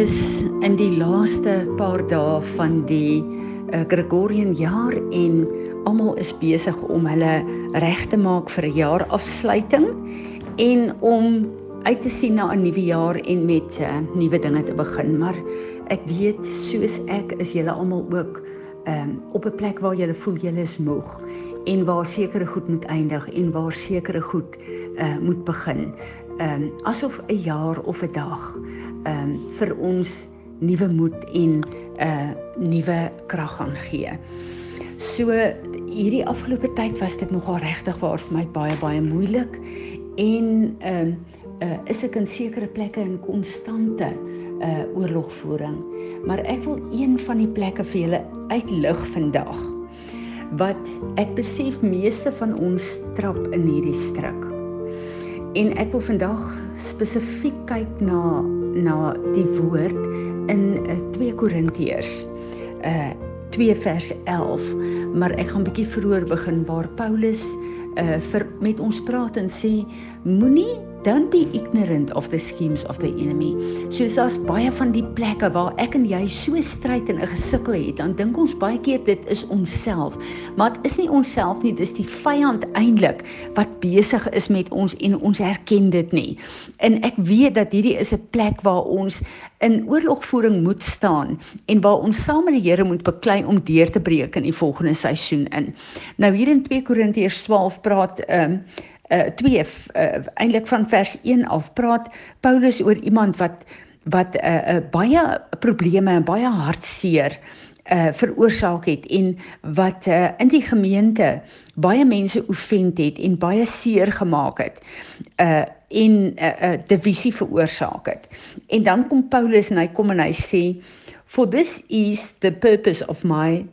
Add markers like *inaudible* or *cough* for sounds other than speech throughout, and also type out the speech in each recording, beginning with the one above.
Is in die laaste paar dae van die uh, Gregorian jaar en almal is besig om hulle reg te maak vir 'n jaar afsluiting en om uit te sien na 'n nuwe jaar en met uh, nuwe dinge te begin. Maar ek weet soos ek is julle almal ook um, op 'n plek waar julle voel julle is moeg en waar sekere goed moet eindig en waar sekere goed uh, moet begin. Ehm um, asof 'n jaar of 'n dag ehm um, vir ons nuwe moed en 'n uh, nuwe krag gaan gee. So hierdie afgelope tyd was dit nogal regtig waar vir my baie baie moeilik en ehm um, uh, is ek in sekere plekke in konstante uh oorlogvoering. Maar ek wil een van die plekke vir julle uitlig vandag wat ek besef meeste van ons trap in hierdie struik. En ek wil vandag spesifiek kyk na na die woord in 2 Korintiërs uh 2 vers 11, maar ek gaan bietjie vroeër begin waar Paulus uh vir met ons praat en sê moenie don't be ignorant of the schemes of the enemy. So daar's baie van die plekke waar ek en jy so stryd en 'n gesukkel het, dan dink ons baie keer dit is onsself. Maar dit is nie onsself nie, dis die vyand eintlik wat besig is met ons en ons herken dit nie. En ek weet dat hierdie is 'n plek waar ons in oorlogvoering moet staan en waar ons saam met die Here moet beklei om deur te breek in die volgende seisoen in. Nou hier in 2 Korintiërs 12 praat ehm um, uh 2 uh, eintlik van vers 1 af praat Paulus oor iemand wat wat 'n uh, uh, baie probleme en baie hartseer uh veroorsaak het en wat uh in die gemeente baie mense oefend het en baie seer gemaak het. Uh en 'n uh, uh, divisie veroorsaak het. En dan kom Paulus en hy kom en hy sê for this is the purpose of my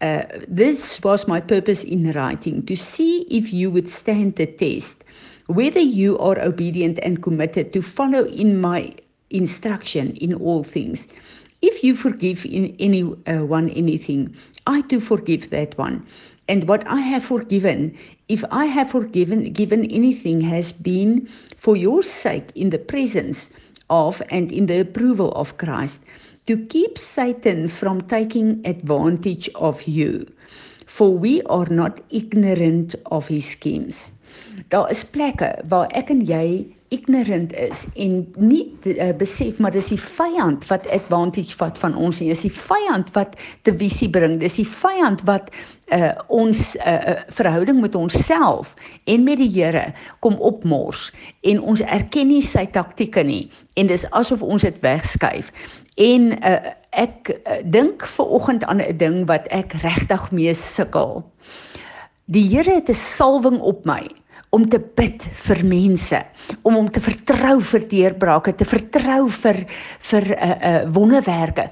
Uh, this was my purpose in writing to see if you would stand the test, whether you are obedient and committed to follow in my instruction in all things. If you forgive in anyone uh, anything, I too forgive that one. And what I have forgiven, if I have forgiven given anything, has been for your sake in the presence of and in the approval of Christ to keep Satan from taking advantage of you. For we are not ignorant of his schemes. Daar is plekke waar ek en jy ignorant is en nie uh, besef maar dis die vyand wat advantage vat van ons en dis die vyand wat divisie bring dis die vyand wat uh, ons uh, verhouding met onsself en met die Here kom opmors en ons erken nie sy taktieke nie en dis asof ons dit wegskuif en uh, ek uh, dink ver oggend aan 'n ding wat ek regtig mee sukkel die Here het 'n salwing op my om te bid vir mense, om om te vertrou vir deurbrake, te vertrou vir vir 'n uh, eh, uh, wonderwerke.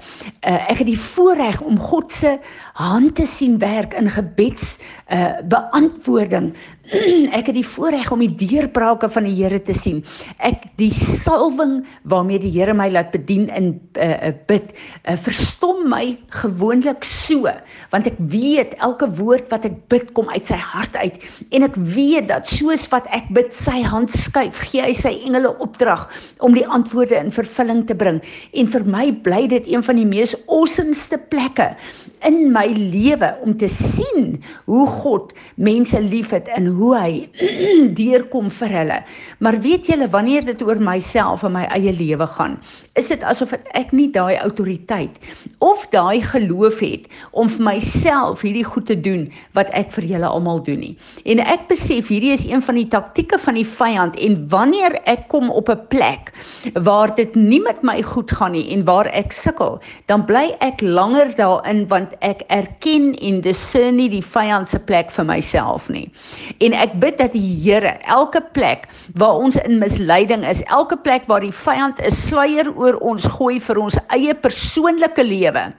Uh, ek het die voorreg om God se hand te sien werk in gebeds uh, beantwoording *clears throat* ek het die voorreg om die deurbrake van die Here te sien. Ek die salwing waarmee die Here my laat bedien in 'n uh, eh, uh, bid, uh, verstom my gewoonlik so, want ek weet elke woord wat ek bid kom uit sy hart uit en ek weet dat soos wat ek bid, sy hand skuif, gee hy sy engele opdrag om die antwoorde in vervulling te bring. En vir my bly dit een van die mees awesomeste plekke in my lewe om te sien hoe God mense liefhet en hoe hy *clears throat* deurkom vir hulle. Maar weet julle wanneer dit oor myself en my eie lewe gaan, is dit asof ek nie daai autoriteit of daai geloof het om vir myself hierdie goed te doen wat ek vir julle almal doen nie. En ek besef hierdie is een van die taktieke van die vyand en wanneer ek kom op 'n plek waar dit nie met my goed gaan nie en waar ek sukkel, dan bly ek langer daarin want ek erken en discern nie die vyand se plek vir myself nie. En ek bid dat die Here elke plek waar ons in misleiding is, elke plek waar die vyand 'n sluier oor ons gooi vir ons eie persoonlike lewe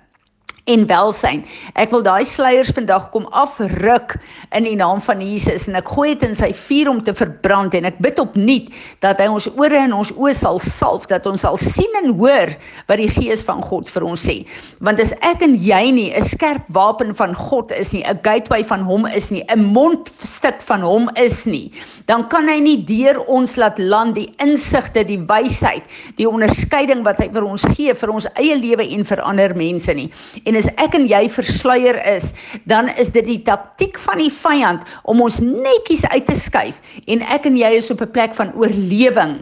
en welsyn. Ek wil daai sluiers vandag kom afruk in die naam van Jesus en ek gooi dit in sy vuur om te verbrand en ek bid opnuut dat hy ons ore en ons oë sal salf dat ons sal sien en hoor wat die gees van God vir ons sê. Want as ek en jy nie 'n skerp wapen van God is nie, 'n gateway van hom is nie, 'n mondstuk van hom is nie, dan kan hy nie deur ons laat land die insigte, die wysheid, die onderskeiding wat hy vir ons gee vir ons eie lewe en vir ander mense nie. En En as ek en jy versluier is, dan is dit die taktik van die vyand om ons netjies uit te skuif. En ek en jy is op 'n plek van oorlewing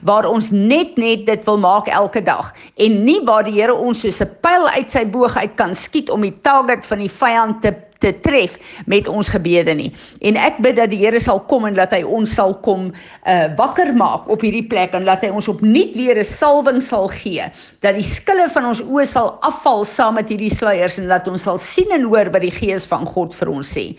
waar ons net net dit wil maak elke dag. En nie waar die Here ons soos 'n pyl uit sy boog uit kan skiet om die target van die vyand te te tref met ons gebede nie. En ek bid dat die Here sal kom en dat hy ons sal kom uh wakker maak op hierdie plek en dat hy ons opnuut weer 'n salwing sal gee, dat die skille van ons oë sal afval saam met hierdie sluiers en dat ons sal sien en hoor wat die Gees van God vir ons sê.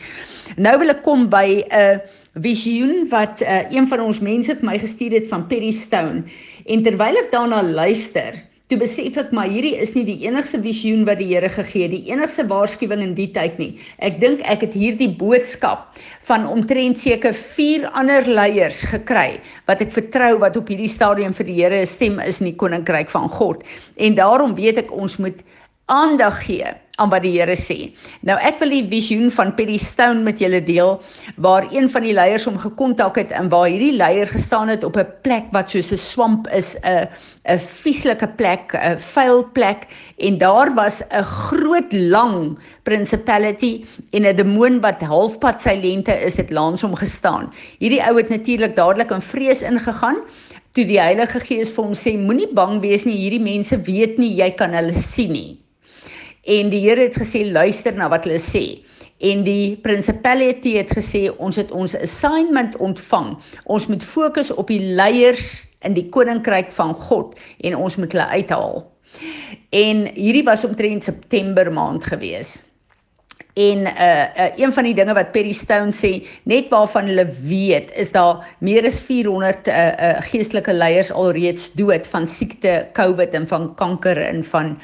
Nou wil ek kom by 'n uh, visioen wat uh, een van ons mense vir my gestuur het van Perry Stone. En terwyl ek daarna luister, Toe besef ek maar hierdie is nie die enigste visioen wat die Here gegee het, die enigste waarskuwing in die tyd nie. Ek dink ek het hierdie boodskap van omtrent seker 4 ander leiers gekry wat ek vertrou wat op hierdie stadium vir die Here 'n stem is in die koninkryk van God. En daarom weet ek ons moet aandag gee aan wat die Here sê. Nou ek wil die visioen van Perry Stone met julle deel waar een van die leiers hom gekontak het en waar hierdie leier gestaan het op 'n plek wat soos 'n swamp is, 'n 'n vieslike plek, 'n vuil plek en daar was 'n groot lang principality en 'n demoon wat halfpad sy lengte is het langs hom gestaan. Hierdie ou het natuurlik dadelik in vrees ingegaan toe die Heilige Gees vir hom sê moenie bang wees nie, hierdie mense weet nie jy kan hulle sien nie. En die Here het gesê luister na wat hulle sê. En die principality het gesê ons het ons assignment ontvang. Ons moet fokus op die leiers in die koninkryk van God en ons moet hulle uithaal. En hierdie was omtrent September maand gewees. En uh, uh een van die dinge wat Perry Stone sê, net waarvan hulle weet, is daar meer as 400 uh, uh geestelike leiers alreeds dood van siekte, COVID en van kanker en van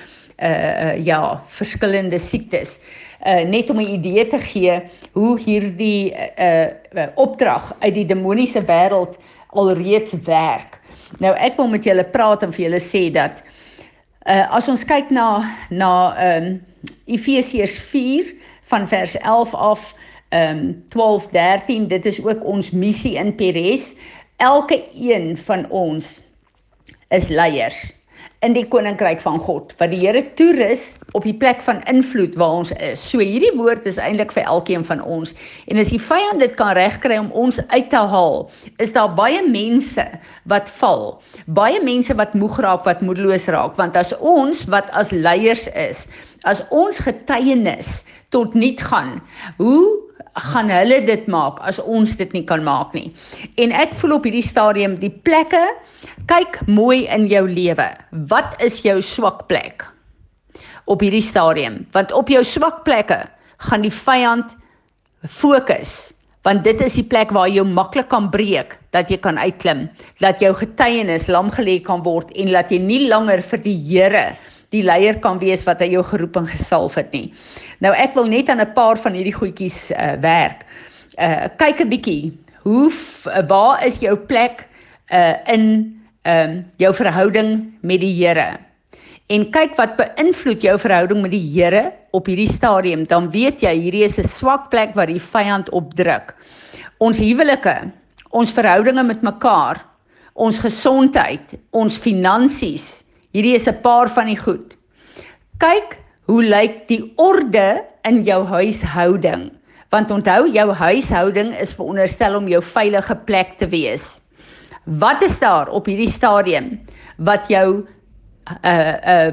uh ja, verskillende siektes. Uh net om 'n idee te gee hoe hierdie uh, uh opdrag uit die demoniese wêreld alreeds werk. Nou ek wil met julle praat en vir julle sê dat uh as ons kyk na na ehm um, Efesiërs 4 van vers 11 af ehm um, 12 13 dit is ook ons missie in Peres. Elke een van ons is leiers in die koninkryk van God wat die Here toerus op die plek van invloed waar ons is. So hierdie woord is eintlik vir elkeen van ons. En as die vyand dit kan regkry om ons uit te haal, is daar baie mense wat val. Baie mense wat moeg raak, wat moedeloos raak, want as ons wat as leiers is, as ons getuienis tot nul gaan, hoe gaan hulle dit maak as ons dit nie kan maak nie. En ek voel op hierdie stadium die plekke kyk mooi in jou lewe. Wat is jou swak plek? Op hierdie stadium, want op jou swak plekke gaan die vyand fokus want dit is die plek waar jy maklik kan breek dat jy kan uitklim dat jou getuienis lam gelê kan word en dat jy nie langer vir die Here die leier kan wees wat hy jou geroep en gesalf het nie. Nou ek wil net aan 'n paar van hierdie goedjies uh, werk. Uh kyk 'n bietjie. Hoe waar is jou plek uh in ehm um, jou verhouding met die Here? En kyk wat beïnvloed jou verhouding met die Here op hierdie stadium, dan weet jy hierdie is 'n swak plek waar die vyand opdruk. Ons huwelike, ons verhoudinge met mekaar, ons gesondheid, ons finansies, Hierdie is 'n paar van die goed. Kyk hoe lyk die orde in jou huishouding? Want onthou jou huishouding is veronderstel om jou veilige plek te wees. Wat is daar op hierdie stadium wat jou uh uh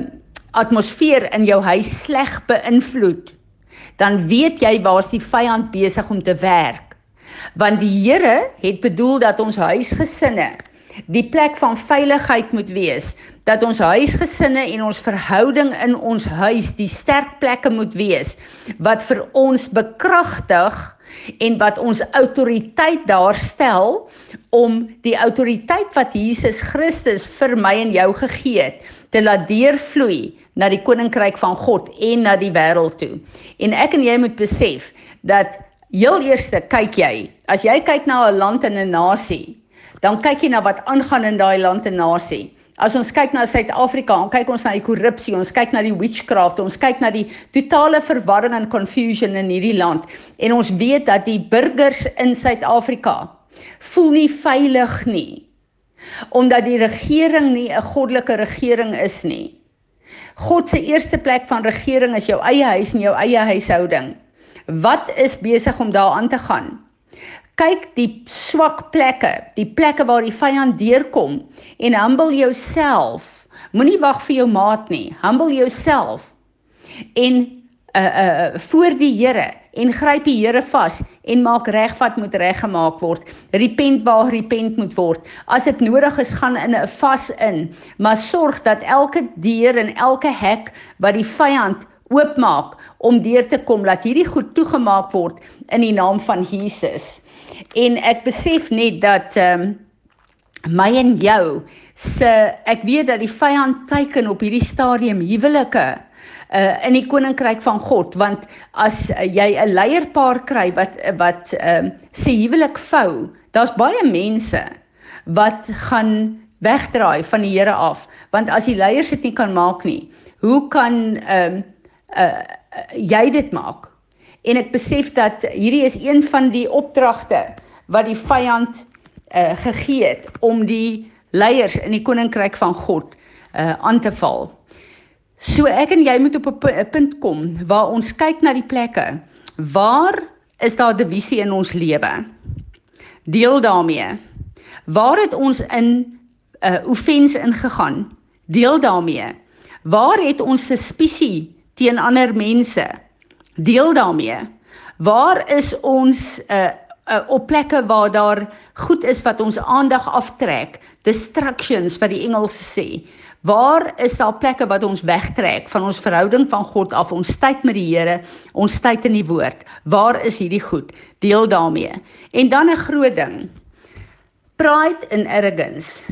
atmosfeer in jou huis sleg beïnvloed? Dan weet jy waar's die vyand besig om te werk. Want die Here het bedoel dat ons huisgesinne die plek van veiligheid moet wees, dat ons huisgesinne en ons verhouding in ons huis die sterk plekke moet wees wat vir ons bekragtig en wat ons autoriteit daar stel om die autoriteit wat Jesus Christus vir my en jou gegee het te laat deurvloei na die koninkryk van God en na die wêreld toe. En ek en jy moet besef dat heel eerste kyk jy, as jy kyk na 'n land en 'n nasie, dan kyk jy na wat aangaan in daai land en nasie. As ons kyk na Suid-Afrika, dan kyk ons na die korrupsie, ons kyk na die witchcraft, ons kyk na die totale verwarring en confusion in hierdie land. En ons weet dat die burgers in Suid-Afrika voel nie veilig nie. Omdat die regering nie 'n goddelike regering is nie. God se eerste plek van regering is jou eie huis en jou eie huishouding. Wat is besig om daar aan te gaan? Kyk die swak plekke, die plekke waar die vyand deurkom en humble jouself. Moenie wag vir jou maat nie. Humble jouself. En uh uh voor die Here en gryp die Here vas en maak reg wat moet reggemaak word. Repent waar repent moet word. As dit nodig is, gaan in 'n vas in, maar sorg dat elke deur en elke hek wat die vyand oopmaak om deur te kom dat hierdie goed toegemaak word in die naam van Jesus. En ek besef net dat ehm um, my en jou se ek weet dat die vyand teiken op hierdie stadium huwelike uh in die koninkryk van God want as uh, jy 'n leierpaar kry wat wat ehm uh, sê huwelik vou, daar's baie mense wat gaan wegdraai van die Here af want as die leiers dit nie kan maak nie, hoe kan ehm um, uh, jy dit maak. En ek besef dat hierdie is een van die opdragte wat die vyand uh, gegee het om die leiers in die koninkryk van God uh, aan te val. So ek en jy moet op 'n punt kom waar ons kyk na die plekke waar is daar divisie in ons lewe? Deel daarmee. Waar het ons in 'n uh, offense ingegaan? Deel daarmee. Waar het ons suspisie teen ander mense. Deel daarmee. Waar is ons uh, uh, op plekke waar daar goed is wat ons aandag aftrek, distractions wat die Engels sê. Waar is daar plekke wat ons wegtrek van ons verhouding van God af, ons tyd met die Here, ons tyd in die woord? Waar is hierdie goed? Deel daarmee. En dan 'n groot ding. Pride and arrogance.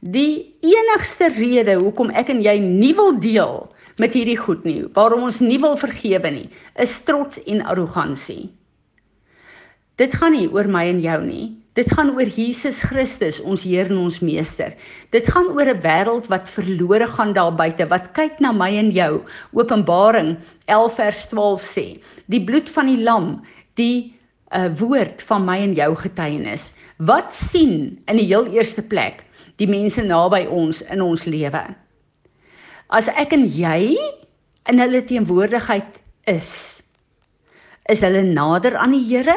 Die enigste rede hoekom ek en jy nie wil deel met hierdie goed nie, waarom ons nie wil vergewe nie, is trots en arrogansie. Dit gaan nie oor my en jou nie. Dit gaan oor Jesus Christus, ons Heer en ons Meester. Dit gaan oor 'n wêreld wat verlore gaan daar buite, wat kyk na my en jou. Openbaring 11 vers 12 sê: "Die bloed van die lam, die 'n uh, woord van my en jou getuienis. Wat sien in die heel eerste plek die mense naby ons in ons lewe?" As ek en jy in hulle teenwoordigheid is, is hulle nader aan die Here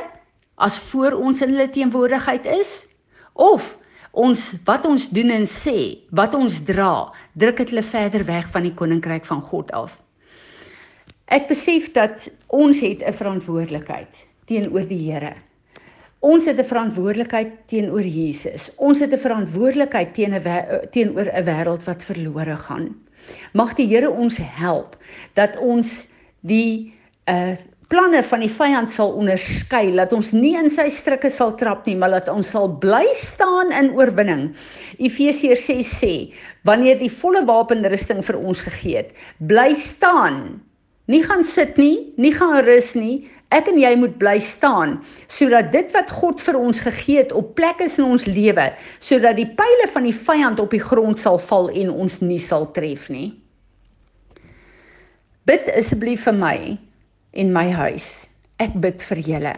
as voor ons in hulle teenwoordigheid is? Of ons wat ons doen en sê, wat ons dra, druk dit hulle verder weg van die koninkryk van God af? Ek besef dat ons het 'n verantwoordelikheid teenoor die Here. Ons het 'n verantwoordelikheid teenoor Jesus. Ons het 'n verantwoordelikheid teenoor 'n wêreld wat verlore gaan. Mag die Here ons help dat ons die uh planne van die vyand sal onderskei, dat ons nie in sy strikke sal trap nie, maar dat ons sal bly staan in oorwinning. Efesiërs 6 sê, wanneer die volle wapenrusting vir ons gegee het, bly staan. Nie gaan sit nie, nie gaan rus nie, Ek en jy moet bly staan sodat dit wat God vir ons gegee het op plek is in ons lewe, sodat die pile van die vyand op die grond sal val en ons nie sal tref nie. Bid asseblief vir my en my huis. Ek bid vir julle.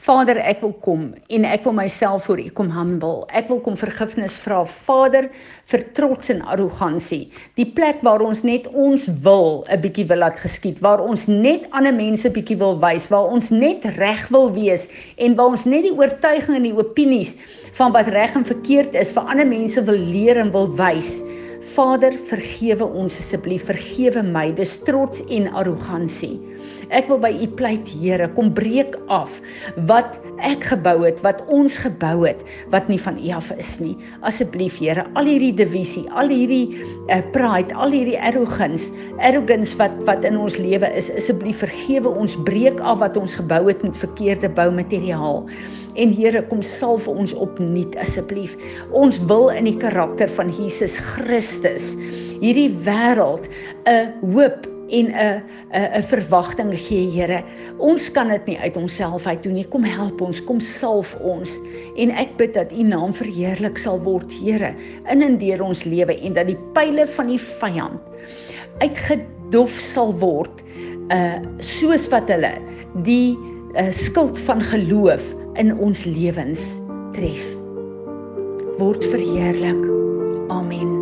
Vader, ek wil kom en ek wil myself voor U kom humble. Ek wil kom vergifnis vra, Vader, vir trots en arrogansie. Die plek waar ons net ons wil 'n bietjie wil laat geskied, waar ons net ander mense bietjie wil wys, waar ons net reg wil wees en waar ons net die oortuiging en die opinies van wat reg en verkeerd is vir ander mense wil leer en wil wys. Vader, vergewe ons asseblief, vergewe my. Dis trots en arrogansie. Ek wil by U pleit, Here, kom breek af wat ek gebou het, wat ons gebou het wat nie van U af is nie. Asseblief, Here, al hierdie divisie, al hierdie uh, pride, al hierdie arrogance, arrogance wat wat in ons lewe is, asseblief vergewe ons, breek af wat ons gebou het met verkeerde boumateriaal. En Here, kom salf ons opnuut asseblief. Ons wil in die karakter van Jesus Christus hierdie wêreld 'n hoop en 'n 'n 'n verwagting gee, Here. Ons kan dit nie uit onsself uit doen nie. Kom help ons, kom salf ons. En ek bid dat U naam verheerlik sal word, Here, in en deur ons lewe en dat die pile van die vyand uitgedof sal word, uh soos wat hulle die uh, skuld van geloof in ons lewens tref. Word verheerlik. Amen.